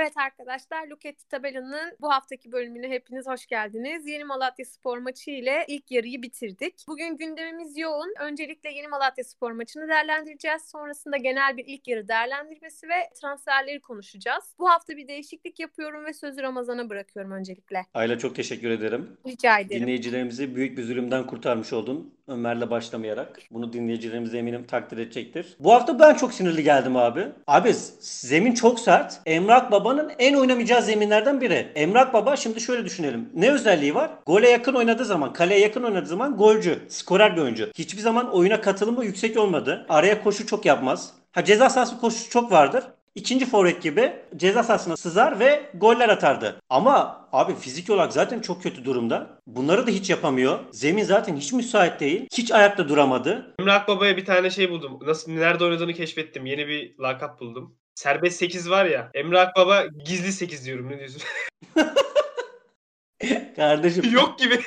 Evet arkadaşlar Luketti Tabela'nın bu haftaki bölümüne hepiniz hoş geldiniz. Yeni Malatya Spor maçı ile ilk yarıyı bitirdik. Bugün gündemimiz yoğun. Öncelikle Yeni Malatya Spor maçını değerlendireceğiz. Sonrasında genel bir ilk yarı değerlendirmesi ve transferleri konuşacağız. Bu hafta bir değişiklik yapıyorum ve sözü Ramazan'a bırakıyorum öncelikle. Ayla çok teşekkür ederim. Rica ederim. Dinleyicilerimizi büyük bir zulümden kurtarmış oldun. Ömer'le başlamayarak. Bunu dinleyicilerimiz eminim takdir edecektir. Bu hafta ben çok sinirli geldim abi. Abi zemin çok sert. Emrak Baba'nın en oynamayacağı zeminlerden biri. Emrak Baba şimdi şöyle düşünelim. Ne özelliği var? Gole yakın oynadığı zaman, kaleye yakın oynadığı zaman golcü, skorer bir oyuncu. Hiçbir zaman oyuna katılımı yüksek olmadı. Araya koşu çok yapmaz. Ha ceza sahası koşusu çok vardır. İkinci forvet gibi ceza sahasına sızar ve goller atardı. Ama abi fizik olarak zaten çok kötü durumda. Bunları da hiç yapamıyor. Zemin zaten hiç müsait değil. Hiç ayakta duramadı. Emre Akbaba'ya bir tane şey buldum. Nasıl nerede oynadığını keşfettim. Yeni bir lakap buldum. Serbest 8 var ya. Emre Akbaba gizli 8 diyorum. Ne diyorsun? Kardeşim. Yok gibi.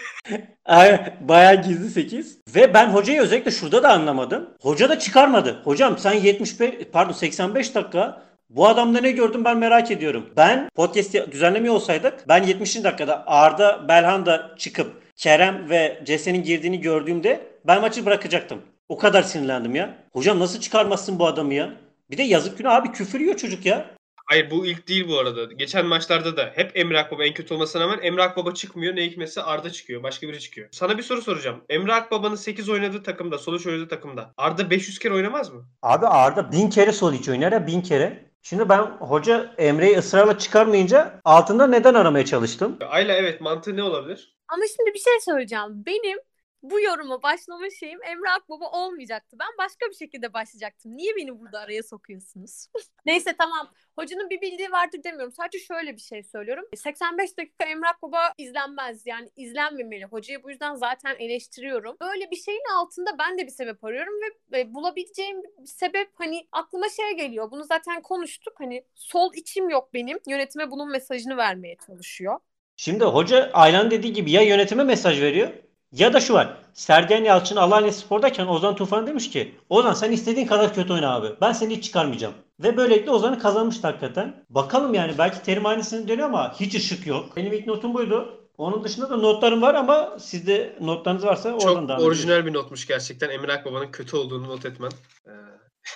Ay, bayağı gizli 8. Ve ben hocayı özellikle şurada da anlamadım. Hoca da çıkarmadı. Hocam sen 75 pardon 85 dakika bu adamda ne gördüm ben merak ediyorum. Ben podcast düzenlemiyor olsaydık ben 70. dakikada Arda Belhanda çıkıp Kerem ve Cese'nin girdiğini gördüğümde ben maçı bırakacaktım. O kadar sinirlendim ya. Hocam nasıl çıkarmazsın bu adamı ya? Bir de yazık günah abi küfür yiyor çocuk ya. Hayır bu ilk değil bu arada. Geçen maçlarda da hep Emre Akbaba en kötü olmasına rağmen Emre Akbaba çıkmıyor. Ne hikmetse Arda çıkıyor. Başka biri çıkıyor. Sana bir soru soracağım. Emre Akbaba'nın 8 oynadığı takımda, Soluç oynadığı takımda Arda 500 kere oynamaz mı? Abi Arda bin kere sol iç oynar ya bin kere. Şimdi ben hoca Emre'yi ısrarla çıkarmayınca altında neden aramaya çalıştım? Ayla evet mantığı ne olabilir? Ama şimdi bir şey söyleyeceğim. Benim bu yoruma başlama şeyim Emre Akbaba olmayacaktı. Ben başka bir şekilde başlayacaktım. Niye beni burada araya sokuyorsunuz? Neyse tamam. Hocanın bir bildiği vardır demiyorum. Sadece şöyle bir şey söylüyorum. 85 dakika Emre Akbaba izlenmez. Yani izlenmemeli. Hocayı bu yüzden zaten eleştiriyorum. Böyle bir şeyin altında ben de bir sebep arıyorum ve bulabileceğim bir sebep hani aklıma şey geliyor. Bunu zaten konuştuk. Hani sol içim yok benim. Yönetime bunun mesajını vermeye çalışıyor. Şimdi hoca Aylan dediği gibi ya yönetime mesaj veriyor ya da şu var. Sergen Yalçın Alanya Spor'dayken Ozan Tufan demiş ki Ozan sen istediğin kadar kötü oyna abi. Ben seni hiç çıkarmayacağım. Ve böylelikle Ozan'ı kazanmıştı hakikaten. Bakalım yani belki terim aynısını dönüyor ama hiç ışık yok. Benim ilk notum buydu. Onun dışında da notlarım var ama sizde notlarınız varsa oradan Çok da orijinal bir notmuş gerçekten. Emre Akbaba'nın kötü olduğunu not etmen. Ee...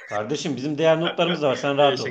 Kardeşim bizim diğer notlarımız da var. Sen rahat ol.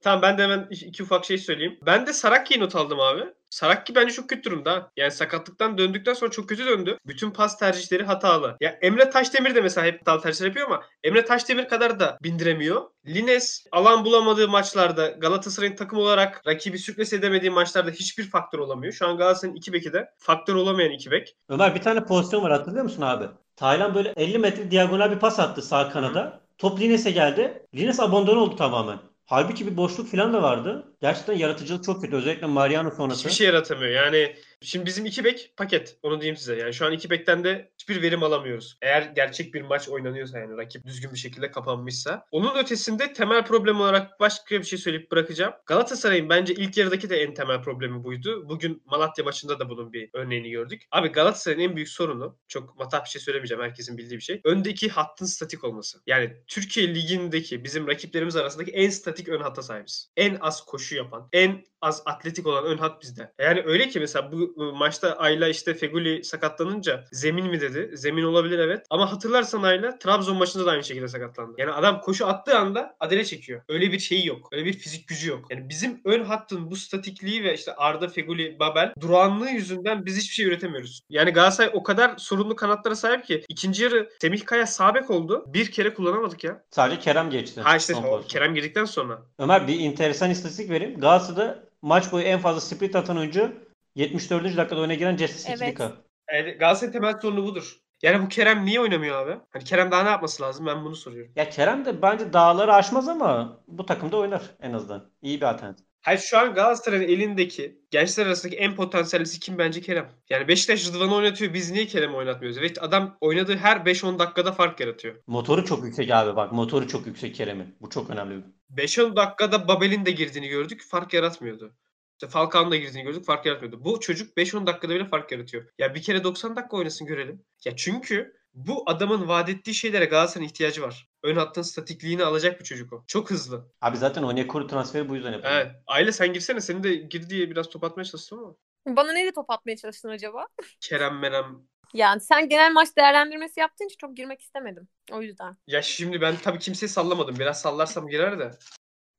Tamam ben de hemen iki ufak şey söyleyeyim. Ben de Sarakki'yi not aldım abi. Sarakki bence çok kötü durumda. Yani sakatlıktan döndükten sonra çok kötü döndü. Bütün pas tercihleri hatalı. Ya Emre Taşdemir de mesela hep hatalı tercihler yapıyor ama Emre Taşdemir kadar da bindiremiyor. Lines alan bulamadığı maçlarda Galatasaray'ın takım olarak rakibi sürpriz edemediği maçlarda hiçbir faktör olamıyor. Şu an Galatasaray'ın iki beki de faktör olamayan iki bek. Ömer bir tane pozisyon var hatırlıyor musun abi? Taylan böyle 50 metre diagonal bir pas attı sağ kanada. Hı. Top Lines'e geldi. Lines abandon oldu tamamen. Halbuki bir boşluk falan da vardı. Gerçekten yaratıcılık çok kötü. Özellikle Mariano sonrası. Hiçbir şey yaratamıyor. Yani Şimdi bizim iki bek paket. Onu diyeyim size. Yani şu an iki bekten de hiçbir verim alamıyoruz. Eğer gerçek bir maç oynanıyorsa yani rakip düzgün bir şekilde kapanmışsa. Onun ötesinde temel problem olarak başka bir şey söyleyip bırakacağım. Galatasaray'ın bence ilk yarıdaki de en temel problemi buydu. Bugün Malatya maçında da bunun bir örneğini gördük. Abi Galatasaray'ın en büyük sorunu çok matah bir şey söylemeyeceğim. Herkesin bildiği bir şey. Öndeki hattın statik olması. Yani Türkiye Ligi'ndeki bizim rakiplerimiz arasındaki en statik ön hatta sahibiz. En az koşu yapan, en az atletik olan ön hat bizde. Yani öyle ki mesela bu maçta Ayla işte Feguli sakatlanınca zemin mi dedi. Zemin olabilir evet. Ama hatırlarsan Ayla Trabzon maçında da aynı şekilde sakatlandı. Yani adam koşu attığı anda adele çekiyor. Öyle bir şeyi yok. Öyle bir fizik gücü yok. Yani bizim ön hattın bu statikliği ve işte Arda, Feguli, Babel durağanlığı yüzünden biz hiçbir şey üretemiyoruz. Yani Galatasaray o kadar sorunlu kanatlara sahip ki ikinci yarı Semih Kaya sabek oldu. Bir kere kullanamadık ya. Sadece Kerem geçti. Ha işte o, Kerem girdikten sonra. Ömer bir enteresan istatistik vereyim. Galatasaray'da maç boyu en fazla sprint atan oyuncu 74. dakikada oyuna giren Jesse Evet. Sikilika. Yani Galatasaray temel sorunu budur. Yani bu Kerem niye oynamıyor abi? Hani Kerem daha ne yapması lazım? Ben bunu soruyorum. Ya Kerem de bence dağları aşmaz ama bu takımda oynar en azından. İyi bir alternatif. Hayır şu an Galatasaray'ın elindeki gençler arasındaki en potansiyellisi kim bence Kerem. Yani Beşiktaş Rıdvan'ı oynatıyor. Biz niye Kerem'i oynatmıyoruz? Ve adam oynadığı her 5-10 dakikada fark yaratıyor. Motoru çok yüksek abi bak. Motoru çok yüksek Kerem'in. Bu çok önemli. 5-10 dakikada Babel'in de girdiğini gördük. Fark yaratmıyordu. İşte Falcao'nun da girdiğini gördük. Fark yaratmıyordu. Bu çocuk 5-10 dakikada bile fark yaratıyor. Ya bir kere 90 dakika oynasın görelim. Ya çünkü Bu adamın vaat ettiği şeylere Galatasaray'ın ihtiyacı var. Ön hattın statikliğini alacak bir çocuk o. Çok hızlı. Abi zaten Onyekuru transferi bu yüzden yapıldı. Evet. Aile sen girsene. Seni de gir diye biraz top atmaya çalıştım ama. Bana nereye top atmaya çalıştın acaba? Kerem Menem. Yani sen genel maç değerlendirmesi yaptığın için çok girmek istemedim. O yüzden. Ya şimdi ben tabii kimseyi sallamadım. Biraz sallarsam girer de.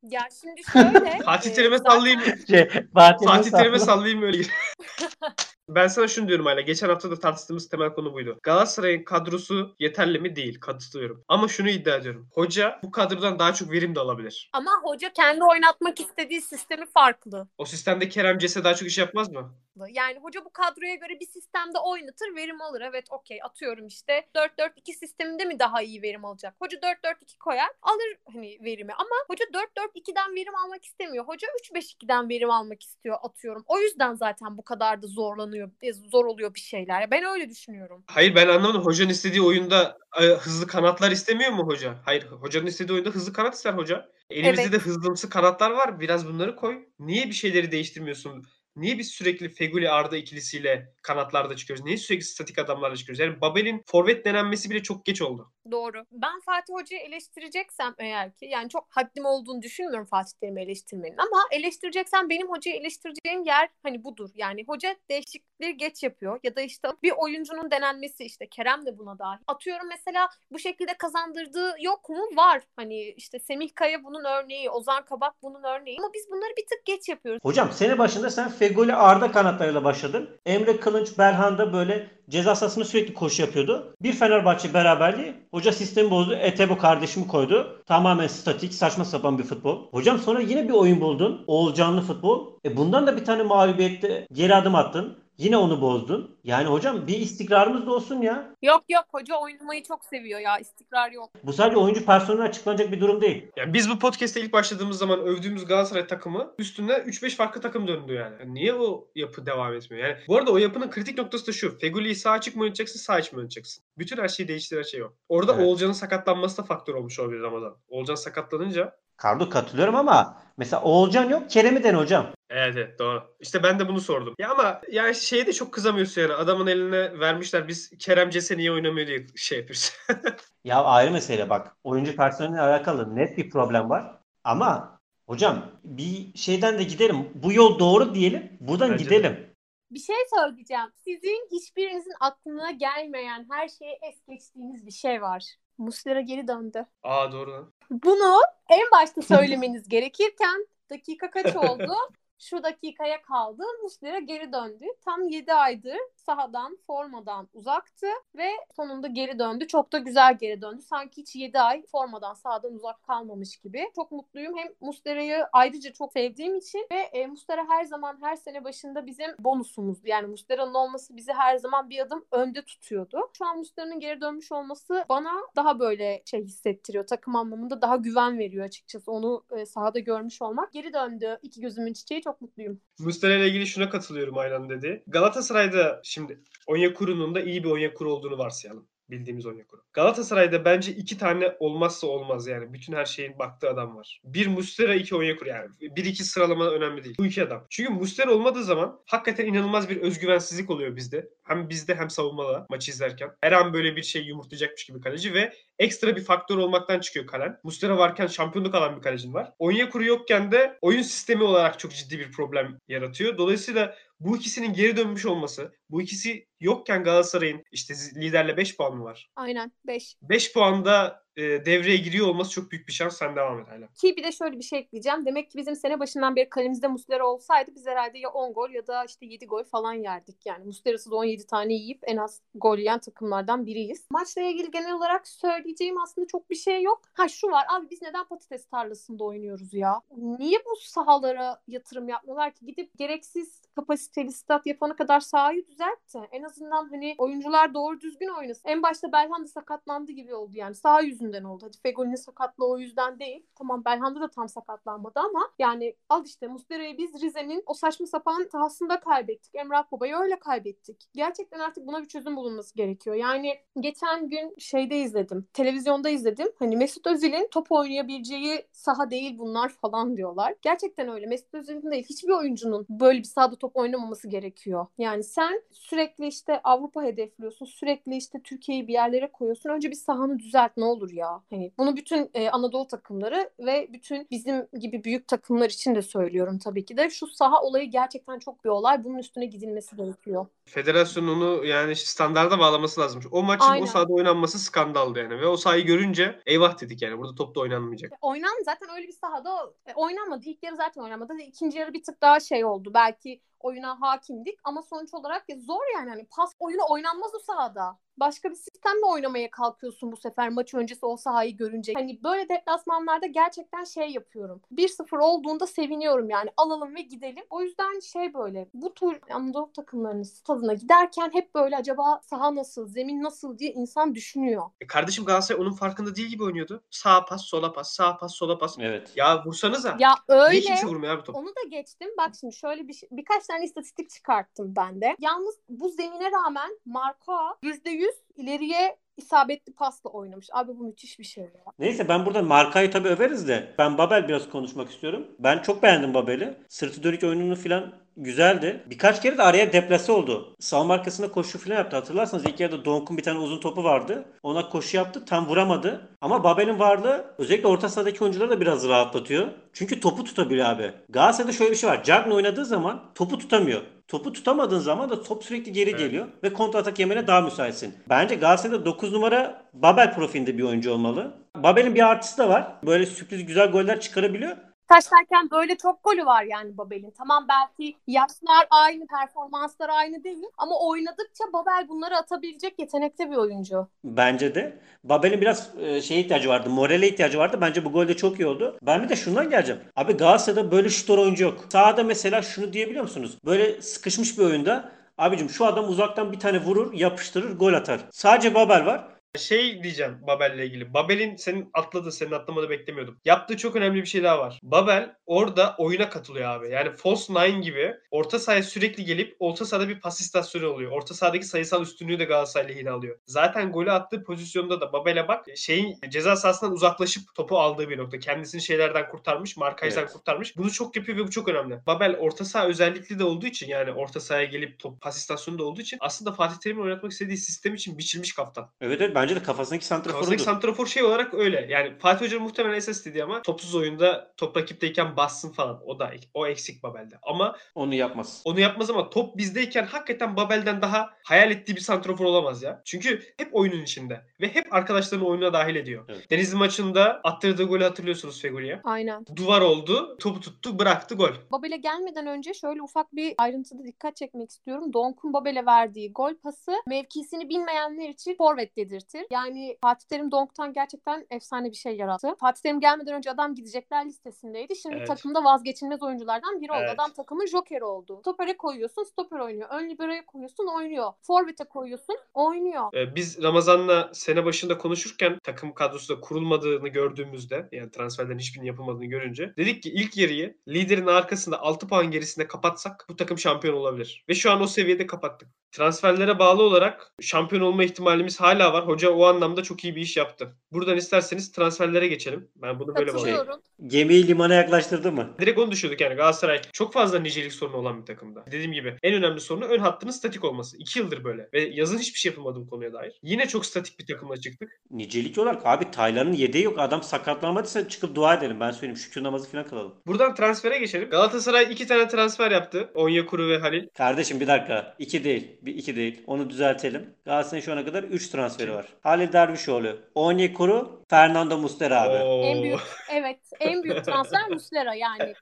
Ya şimdi şöyle. Fatih e, Terim'e zaten- sallayayım. Şey, Fatih, Fatih Terim'e Terim'e sallayayım öyle gir. Ben sana şunu diyorum hala. Geçen hafta da tartıştığımız temel konu buydu. Galatasaray'ın kadrosu yeterli mi? Değil. Katılıyorum. Ama şunu iddia ediyorum. Hoca bu kadrodan daha çok verim de alabilir. Ama hoca kendi oynatmak istediği sistemi farklı. O sistemde Kerem Cese daha çok iş yapmaz mı? Yani hoca bu kadroya göre bir sistemde oynatır, verim alır. Evet okey atıyorum işte 4-4-2 sisteminde mi daha iyi verim alacak? Hoca 4-4-2 koyar, alır hani verimi ama hoca 4-4-2'den verim almak istemiyor. Hoca 3-5-2'den verim almak istiyor atıyorum. O yüzden zaten bu kadar da zorlanıyor, e, zor oluyor bir şeyler. Ben öyle düşünüyorum. Hayır ben anlamadım. Hocanın istediği oyunda e, hızlı kanatlar istemiyor mu hoca? Hayır. Hocanın istediği oyunda hızlı kanat ister hoca. Elimizde Evet. de hızlımsı kanatlar var. Biraz bunları koy. Niye bir şeyleri değiştirmiyorsun? Niye biz sürekli Feguli Arda ikilisiyle kanatlarda çıkıyoruz? Niye sürekli statik adamlarla çıkıyoruz? Yani Babel'in forvet denenmesi bile çok geç oldu. Doğru. Ben Fatih Hoca'yı eleştireceksem eğer ki yani çok haddim olduğunu düşünmüyorum Fatih Terim'i eleştirmenin ama eleştireceksem benim hocayı eleştireceğim yer hani budur. Yani hoca değişiklikleri geç yapıyor ya da işte bir oyuncunun denenmesi işte Kerem de buna dahil. Atıyorum mesela bu şekilde kazandırdığı yok mu? Var. Hani işte Semih Kaya bunun örneği, Ozan Kabak bunun örneği ama biz bunları bir tık geç yapıyoruz. Hocam sene başında sen Fegoli Arda kanatlarıyla başladın. Emre Kılınç, Berhan da böyle ceza sahasında sürekli koşu yapıyordu. Bir Fenerbahçe beraberliği. Hoca sistemi bozdu. Etebo kardeşimi koydu. Tamamen statik, saçma sapan bir futbol. Hocam sonra yine bir oyun buldun. Oğulcanlı futbol. E bundan da bir tane mağlubiyette geri adım attın. Yine onu bozdun. Yani hocam bir istikrarımız da olsun ya. Yok yok hoca oynamayı çok seviyor ya istikrar yok. Bu sadece oyuncu personeli açıklanacak bir durum değil. Yani biz bu podcast'te ilk başladığımız zaman övdüğümüz Galatasaray takımı üstünden 3-5 farklı takım döndü yani. Yani Niye o yapı devam etmiyor? Yani bu arada o yapının kritik noktası da şu. Feguli'yi sağ açık mı oynatacaksın, sağ iç mi oynatacaksın? Bütün her şeyi değiştiren şey o. Orada Evet. Oğulcan'ın sakatlanması da faktör olmuş olabilir Ramazan. Oğulcan sakatlanınca Kardo katılıyorum ama mesela Oğulcan yok. Kerem'i den hocam. Evet evet doğru. İşte ben de bunu sordum. Ya ama yani şeye de çok kızamıyorsun yani. Adamın eline vermişler biz Kerem Cese niye oynamıyor diye şey yapıyoruz. Ya ayrı mesele bak. Oyuncu personeliyle alakalı net bir problem var. Ama hocam bir şeyden de gidelim. Bu yol doğru diyelim. Buradan Bence de. gidelim. Bir şey söyleyeceğim. Sizin hiçbirinizin aklına gelmeyen her şeye es geçtiğiniz bir şey var. Muslera geri döndü. Aa doğru lan. Bunu en başta söylemeniz gerekirken dakika kaç oldu? Şu dakikaya kaldı. Muslera geri döndü. Tam 7 aydır sahadan, formadan uzaktı ve sonunda geri döndü. Çok da güzel geri döndü. Sanki hiç 7 ay formadan, sahadan uzak kalmamış gibi. Çok mutluyum. Hem Muslera'yı ayrıca çok sevdiğim için ve e, Muslera her zaman her sene başında bizim bonusumuzdu. Yani Muslera'nın olması bizi her zaman bir adım önde tutuyordu. Şu an Muslera'nın geri dönmüş olması bana daha böyle şey hissettiriyor. Takım anlamında daha güven veriyor açıkçası. Onu e, sahada görmüş olmak. Geri döndü. İki gözümün çiçeği çok mutluyum. Muslera ile ilgili şuna katılıyorum aynen dedi. Galatasaray'da şimdi Onyekuru'nun da iyi bir Onyekuru olduğunu varsayalım. Bildiğimiz Onyekuru. Galatasaray'da bence iki tane olmazsa olmaz yani. Bütün her şeyin baktığı adam var. Bir Muslera, iki Onyekuru yani. Bir iki sıralama önemli değil. Bu iki adam. Çünkü Muslera olmadığı zaman hakikaten inanılmaz bir özgüvensizlik oluyor bizde. Hem bizde hem savunmada maçı izlerken. Her an böyle bir şey yumurtlayacakmış gibi kaleci ve ekstra bir faktör olmaktan çıkıyor kalen. Muslera varken şampiyonluk alan bir kalecin var. Onyekuru yokken de oyun sistemi olarak çok ciddi bir problem yaratıyor. Dolayısıyla bu ikisinin geri dönmüş olması, bu ikisi yokken Galatasaray'ın işte liderle 5 puan mı var? Aynen 5. 5 puanda e, devreye giriyor olması çok büyük bir şans. Sen devam et hala. Ki bir de şöyle bir şey ekleyeceğim. Demek ki bizim sene başından beri kalemizde Muslera olsaydı biz herhalde ya 10 gol ya da işte 7 gol falan yerdik. Yani Muslera'sız 17 tane yiyip en az gol yiyen takımlardan biriyiz. Maçla ilgili genel olarak söyleyeceğim aslında çok bir şey yok. Ha şu var abi biz neden patates tarlasında oynuyoruz ya? Niye bu sahalara yatırım yapmıyorlar ki? Gidip gereksiz kapasiteli stat yapana kadar sahayı düzeltti. En azından hani oyuncular doğru düzgün oynasın. En başta Belhanda sakatlandı gibi oldu yani. Saha yüzünden yüzünden oldu. Hadi Fegoli'nin sakatlığı o yüzden değil. Tamam Belhanda da tam sakatlanmadı ama yani al işte Muslera'yı biz Rize'nin o saçma sapan sahasında kaybettik. Emrah Baba'yı öyle kaybettik. Gerçekten artık buna bir çözüm bulunması gerekiyor. Yani geçen gün şeyde izledim. Televizyonda izledim. Hani Mesut Özil'in top oynayabileceği saha değil bunlar falan diyorlar. Gerçekten öyle. Mesut Özil'in değil hiçbir oyuncunun böyle bir sahada top oynamaması gerekiyor. Yani sen sürekli işte Avrupa hedefliyorsun. Sürekli işte Türkiye'yi bir yerlere koyuyorsun. Önce bir sahanı düzelt ne olur ya. Hani bunu bütün e, Anadolu takımları ve bütün bizim gibi büyük takımlar için de söylüyorum tabii ki de. Şu saha olayı gerçekten çok bir olay. Bunun üstüne gidilmesi gerekiyor. Federasyon onu yani standarda bağlaması lazım. O maçın Aynen. o sahada oynanması skandaldı yani. Ve o sahayı görünce eyvah dedik yani. Burada top da oynanmayacak. Oynan zaten öyle bir sahada e, oynanmadı. İlk yarı zaten oynanmadı. İkinci yarı bir tık daha şey oldu. Belki oyuna hakimdik ama sonuç olarak ya zor yani. Hani pas oyunu oynanmaz o sahada. Başka bir sistemle oynamaya kalkıyorsun bu sefer maç öncesi o sahayı görünce. Hani böyle deplasmanlarda gerçekten şey yapıyorum. 1-0 olduğunda seviniyorum yani. Alalım ve gidelim. O yüzden şey böyle bu tür Anadolu takımlarının stadına giderken hep böyle acaba saha nasıl, zemin nasıl diye insan düşünüyor. E kardeşim Galatasaray onun farkında değil gibi oynuyordu. Sağ pas, sola pas, sağ pas, sola pas. Evet. Ya vursanıza. Ya Niye öyle. kimse vurmuyor abi top? Onu da geçtim. Bak şimdi şöyle bir şey- birkaç tane istatistik çıkarttım ben de. Yalnız bu zemine rağmen Marka %100 ileriye isabetli pasla oynamış. Abi bu müthiş bir şey ya. Neyse ben burada markayı tabii överiz de ben Babel biraz konuşmak istiyorum. Ben çok beğendim Babel'i. Sırtı dönük oyununu falan güzeldi. Birkaç kere de araya deplase oldu. Savunma arkasında koşu falan yaptı. Hatırlarsanız ilk yarıda Donk'un bir tane uzun topu vardı. Ona koşu yaptı. Tam vuramadı. Ama Babel'in varlığı özellikle orta sahadaki oyuncuları da biraz rahatlatıyor. Çünkü topu tutabiliyor abi. Galatasaray'da şöyle bir şey var. Cagney oynadığı zaman topu tutamıyor. Topu tutamadığın zaman da top sürekli geri Evet. geliyor ve kontra atak yemene daha müsaitsin. Bence Galatasaray'da 9 numara Babel profilinde bir oyuncu olmalı. Babel'in bir artısı da var. Böyle sürpriz güzel goller çıkarabiliyor. Taşlarken böyle çok golü var yani Babel'in. Tamam belki yaşlar aynı, performanslar aynı değil ama oynadıkça Babel bunları atabilecek yetenekte bir oyuncu. Bence de. Babel'in biraz e, şeye ihtiyacı vardı. Morale ihtiyacı vardı. Bence bu golde çok iyi oldu. Ben bir de şundan geleceğim. Abi Galatasaray'da böyle şutör oyuncu yok. Sahada mesela şunu diyebiliyor musunuz? Böyle sıkışmış bir oyunda abicim şu adam uzaktan bir tane vurur, yapıştırır, gol atar. Sadece Babel var. Şey diyeceğim Babel'le ilgili. Babel'in senin atladı, senin atlamanı beklemiyordum. Yaptığı çok önemli bir şey daha var. Babel orada oyuna katılıyor abi. Yani false nine gibi orta sahaya sürekli gelip orta sahada bir pas istasyonu oluyor. Orta sahadaki sayısal üstünlüğü de Galatasaray lehine alıyor. Zaten golü attığı pozisyonda da Babel'e bak şeyin ceza sahasından uzaklaşıp topu aldığı bir nokta. Kendisini şeylerden kurtarmış, markajdan Evet. kurtarmış. Bunu çok yapıyor ve bu çok önemli. Babel orta saha özellikli de olduğu için yani orta sahaya gelip top pas istasyonu da olduğu için aslında Fatih Terim'in oynatmak istediği sistem için biçilmiş kaftan. Evet evet bence de kafasındaki Kafasındaki santraforudur. santrafor şey olarak öyle. Yani Fatih Hoca muhtemelen esas istediği ama topsuz oyunda top rakipteyken bassın falan. O da o eksik Babel'de. Ama Onu yapmaz. onu yapmaz ama top bizdeyken hakikaten Babel'den daha hayal ettiği bir santrafor olamaz ya. Çünkü hep oyunun içinde ve hep arkadaşlarını oyuna dahil ediyor. Evet. Denizli maçında attırdığı golü hatırlıyorsunuz Fegoli'ye. Aynen. Duvar oldu, topu tuttu, bıraktı gol. Babel'e gelmeden önce şöyle ufak bir ayrıntıda dikkat çekmek istiyorum. Donk'un Babel'e verdiği gol pası mevkisini bilmeyenler için forvet dedirtir. Yani Fatih Terim Donk'tan gerçekten efsane bir şey yarattı. Fatih Terim gelmeden önce adam gidecekler listesindeydi. Şimdi Evet. takımda vazgeçilmez oyunculardan biri oldu. Evet. Adam takımın jokeri oldu. Stopere koyuyorsun, stoper oynuyor. Ön libero'ya koyuyorsun, oynuyor. Forvet'e koyuyorsun, oynuyor. Ee, Biz Ramazan'la sene başında konuşurken takım kadrosu da kurulmadığını gördüğümüzde yani transferlerin hiçbirinin yapılmadığını görünce dedik ki ilk yarıyı liderin arkasında 6 puan gerisinde kapatsak bu takım şampiyon olabilir. Ve şu an o seviyede kapattık. Transferlere bağlı olarak şampiyon olma ihtimalimiz hala var. Hoca o anlamda çok iyi bir iş yaptı. Buradan isterseniz transferlere geçelim. Ben bunu böyle bağlıyorum. Katılıyorum. Gemiyi limana yaklaştırdı mı? Direkt onu düşürdük yani Galatasaray çok fazla nicelik sorunu olan bir takımda. Dediğim gibi en önemli sorunu ön hattının statik olması. 2 yıldır böyle. Ve yazın hiçbir şey yapılmadı bu konuya dair. Yine çok statik bir takımla çıktık. Nicelik olarak abi Taylan'ın yedeği yok. Adam sakatlanmadıysa çıkıp dua edelim. Ben söyleyeyim şükür namazı falan kılalım. Buradan transfere geçelim. Galatasaray iki tane transfer yaptı. Onyekuru ve Halil. Kardeşim bir dakika. 2 değil. Bir iki değil. Onu düzeltelim. Galatasaray'ın şu ana kadar 3 transferi var. Halil Dervişoğlu, Onyekuru, Fernando Muslera abi. Oo. En büyük, evet en büyük transfer Muslera yani.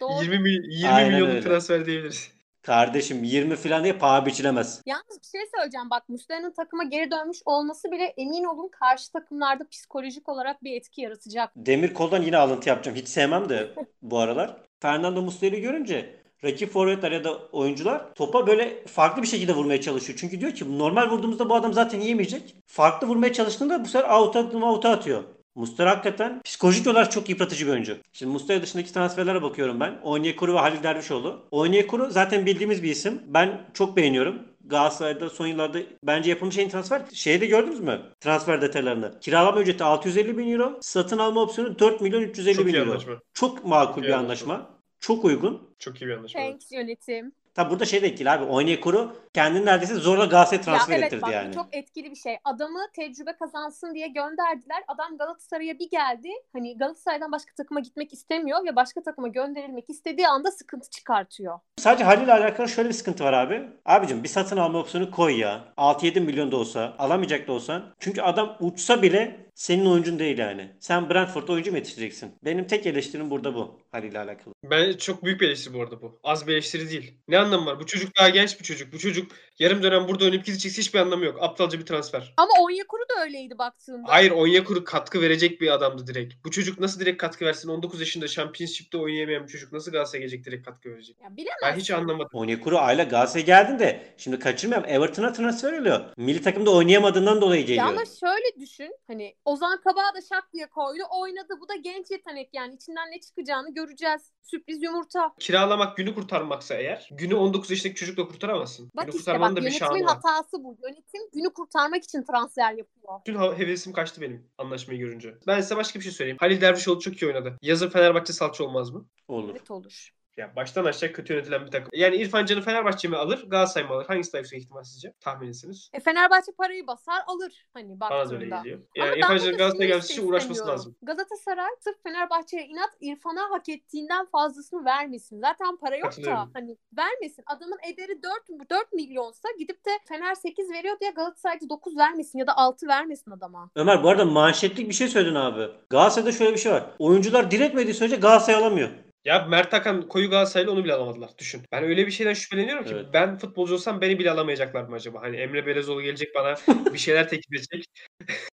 Doğru. 20, mil- 20 Aynen milyonluk öyle. transfer diyebiliriz. Kardeşim 20 falan diye paha biçilemez. Yalnız bir şey söyleyeceğim. Bak Muslera'nın takıma geri dönmüş olması bile emin olun karşı takımlarda psikolojik olarak bir etki yaratacak. Demir koldan yine alıntı yapacağım. Hiç sevmem de bu aralar. Fernando Muslera'yı görünce rakip forvetler ya da oyuncular topa böyle farklı bir şekilde vurmaya çalışıyor. Çünkü diyor ki normal vurduğumuzda bu adam zaten yiyemeyecek. Farklı vurmaya çalıştığında bu sefer out'a out'a atıyor. Mustera hakikaten psikolojik olarak çok yıpratıcı bir oyuncu. Şimdi Mustera dışındaki transferlere bakıyorum ben. Onyekuru ve Halil Dervişoğlu. Onyekuru zaten bildiğimiz bir isim. Ben çok beğeniyorum. Galatasaray'da son yıllarda bence yapılmış en transfer. Şeyde gördünüz mü? Transfer detaylarını. Kiralama ücreti 650 bin euro. Satın alma opsiyonu 4 milyon 350 Çok bin euro. anlaşma. Çok makul Çok bir anlaşma. anlaşma. Çok uygun. Çok iyi bir anlaşma. Thanks yönetim. Tabi burada şey de etkili abi. Onyekuru kendini neredeyse zorla Galatasaray transfer ya evet ettirdi bak yani. bu çok etkili bir şey. Adamı tecrübe kazansın diye gönderdiler. Adam Galatasaray'a bir geldi. Hani Galatasaray'dan başka takıma gitmek istemiyor ve başka takıma gönderilmek istediği anda sıkıntı çıkartıyor. Sadece Halil ile alakalı şöyle bir sıkıntı var abi. Abicim bir satın alma opsiyonu koy ya. 6-7 milyon da olsa alamayacak da olsan. Çünkü adam uçsa bile senin oyuncun değil yani. Sen Brentford'da oyuncu mu yetiştireceksin? Benim tek eleştirim burada bu Halil ile alakalı. Ben çok büyük bir eleştiri bu arada bu. Az bir eleştiri değil. Ne anlamı var? Bu çocuk daha genç bir çocuk. Bu çocuk yarım dönem burada oynayıp gidecekse hiçbir anlamı yok. Aptalca bir transfer. Ama Onyekuru da öyleydi baktığında. Hayır Onyekuru katkı verecek bir adamdı direkt. Bu çocuk nasıl direkt katkı versin? 19 yaşında Championship'te oynayamayan bir çocuk nasıl Galatasaray'a gelecek direkt katkı verecek? Ya bilemez. Ben hiç anlamadım. Onyekuru aile Galatasaray'a geldin şimdi kaçırmayalım. Everton'a transfer oluyor. Milli takımda oynayamadığından dolayı Ya geliyor. ama şöyle düşün. Hani Ozan Kabak'ı da şak diye koydu. Oynadı. Bu da genç yetenek yani. İçinden ne çıkacağını göreceğiz. Sürpriz yumurta. Kiralamak günü kurtarmaksa eğer günü 19 yaşındaki çocukla kurtaramazsın. Bak günü işte bak da bir şanı yönetimin hatası bu. Yönetim günü kurtarmak için transfer yapıyor. Bütün hevesim kaçtı benim anlaşmayı görünce. Ben size başka bir şey söyleyeyim. Halil Dervişoğlu çok iyi oynadı. Yazın Fenerbahçe salça olmaz mı? Olur. Evet olur. Ya baştan aşağı kötü yönetilen bir takım. Yani İrfan Can'ı Fenerbahçe mi alır, Galatasaray mı alır? Hangisi daha yüksek ihtimal sizce? Tahmin etsiniz. E Fenerbahçe parayı basar alır hani Bana da öyle baktığında. geliyor. Yani İrfan Can'ın Galatasaray'a şunu gelmesi için uğraşması lazım. Galatasaray sırf Fenerbahçe'ye inat İrfan'a hak ettiğinden fazlasını vermesin. Zaten para yok da hani vermesin. Adamın ederi 4, 4 milyonsa gidip de Fener 8 veriyor diye Galatasaray'da 9 vermesin ya da 6 vermesin adama. Ömer bu arada manşetlik bir şey söyledin abi. Galatasaray'da şöyle bir şey var. Oyuncular diretmediği sürece Galatasaray alamıyor. Ya Mert Hakan koyu Galatasaray'la onu bile alamadılar. Düşün. Ben öyle bir şeyden şüpheleniyorum ki Evet. ben futbolcu olsam beni bile alamayacaklar mı acaba? Hani Emre Belezoğlu gelecek bana bir şeyler teklif edecek.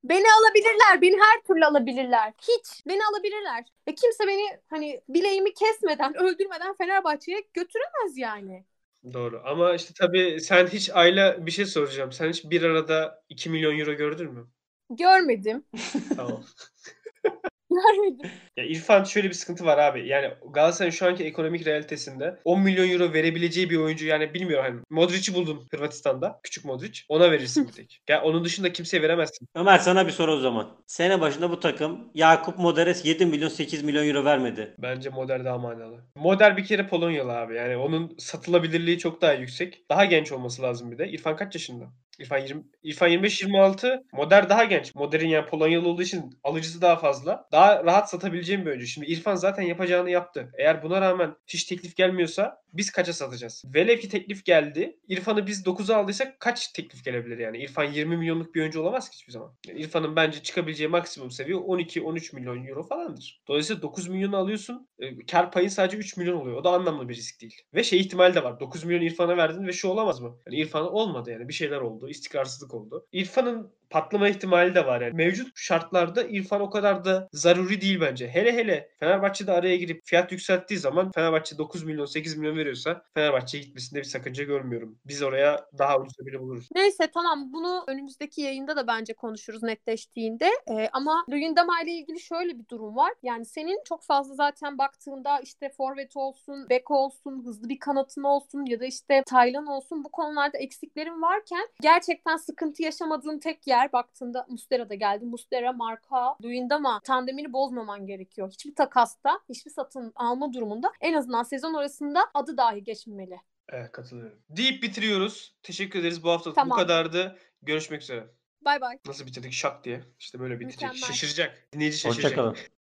Beni alabilirler. Beni her türlü alabilirler. Hiç. Beni alabilirler. Ve kimse beni hani bileğimi kesmeden, öldürmeden Fenerbahçe'ye götüremez yani. Doğru. Ama işte tabii sen hiç Ayla bir şey soracağım. Sen hiç bir arada 2 milyon euro gördün mü? Görmedim. Tamam. Görmedim. Ya İrfan şöyle bir sıkıntı var abi. Yani Galatasaray'ın şu anki ekonomik realitesinde 10 milyon euro verebileceği bir oyuncu yani bilmiyorum hani Modric'i buldun Hırvatistan'da. Küçük Modric. Ona verirsin bir tek. Ya onun dışında kimseye veremezsin. Ömer sana bir soru o zaman. Sene başında bu takım Yakup Moderes 7 milyon 8 milyon euro vermedi. Bence Moder daha manalı. Moder bir kere Polonyalı abi. Yani onun satılabilirliği çok daha yüksek. Daha genç olması lazım bir de. İrfan kaç yaşında? İrfan 20 İrfan 25 26. Moder daha genç. Moder'in yani Polonyalı olduğu için alıcısı daha fazla. Daha rahat satabileceğim bir oyuncu. Şimdi İrfan zaten yapacağını yaptı. Eğer buna rağmen hiç teklif gelmiyorsa biz kaça satacağız? Velev ki teklif geldi. İrfan'ı biz 9'a aldıysak kaç teklif gelebilir yani? İrfan 20 milyonluk bir oyuncu olamaz ki hiçbir zaman. Yani İrfan'ın bence çıkabileceği maksimum seviye 12-13 milyon euro falandır. Dolayısıyla 9 milyonu alıyorsun. E, kar payın sadece 3 milyon oluyor. O da anlamlı bir risk değil. Ve şey ihtimali de var. 9 milyon İrfan'a verdin ve şu olamaz mı? Yani İrfan olmadı yani. Bir şeyler oldu. İstikrarsızlık oldu. İrfan'ın patlama ihtimali de var yani. Mevcut şartlarda İrfan o kadar da zaruri değil bence. Hele hele Fenerbahçe'de araya girip fiyat yükselttiği zaman Fenerbahçe 9 milyon 8 milyon veriyorsa Fenerbahçe'ye gitmesinde bir sakınca görmüyorum. Biz oraya daha ucuza biri buluruz. Neyse tamam bunu önümüzdeki yayında da bence konuşuruz netleştiğinde. Ee, ama Luyendama ile ilgili şöyle bir durum var. Yani senin çok fazla zaten baktığında işte forvet olsun, bek olsun, hızlı bir kanatın olsun ya da işte Taylan olsun bu konularda eksiklerin varken gerçekten sıkıntı yaşamadığın tek yer baktığında Muslera da geldi. Muslera, Marka, Luyendama tandemini bozmaman gerekiyor. Hiçbir takasta, hiçbir satın alma durumunda en azından sezon arasında adı dahi geçmemeli. Evet katılıyorum. Deyip bitiriyoruz. Teşekkür ederiz. Bu hafta bu Tamam. kadardı. Görüşmek üzere. Bay bay. Nasıl bitirdik? Şak diye. İşte böyle bitirecek. Mükemmel. Şaşıracak. Dinleyici şaşıracak. Hoşçakalın.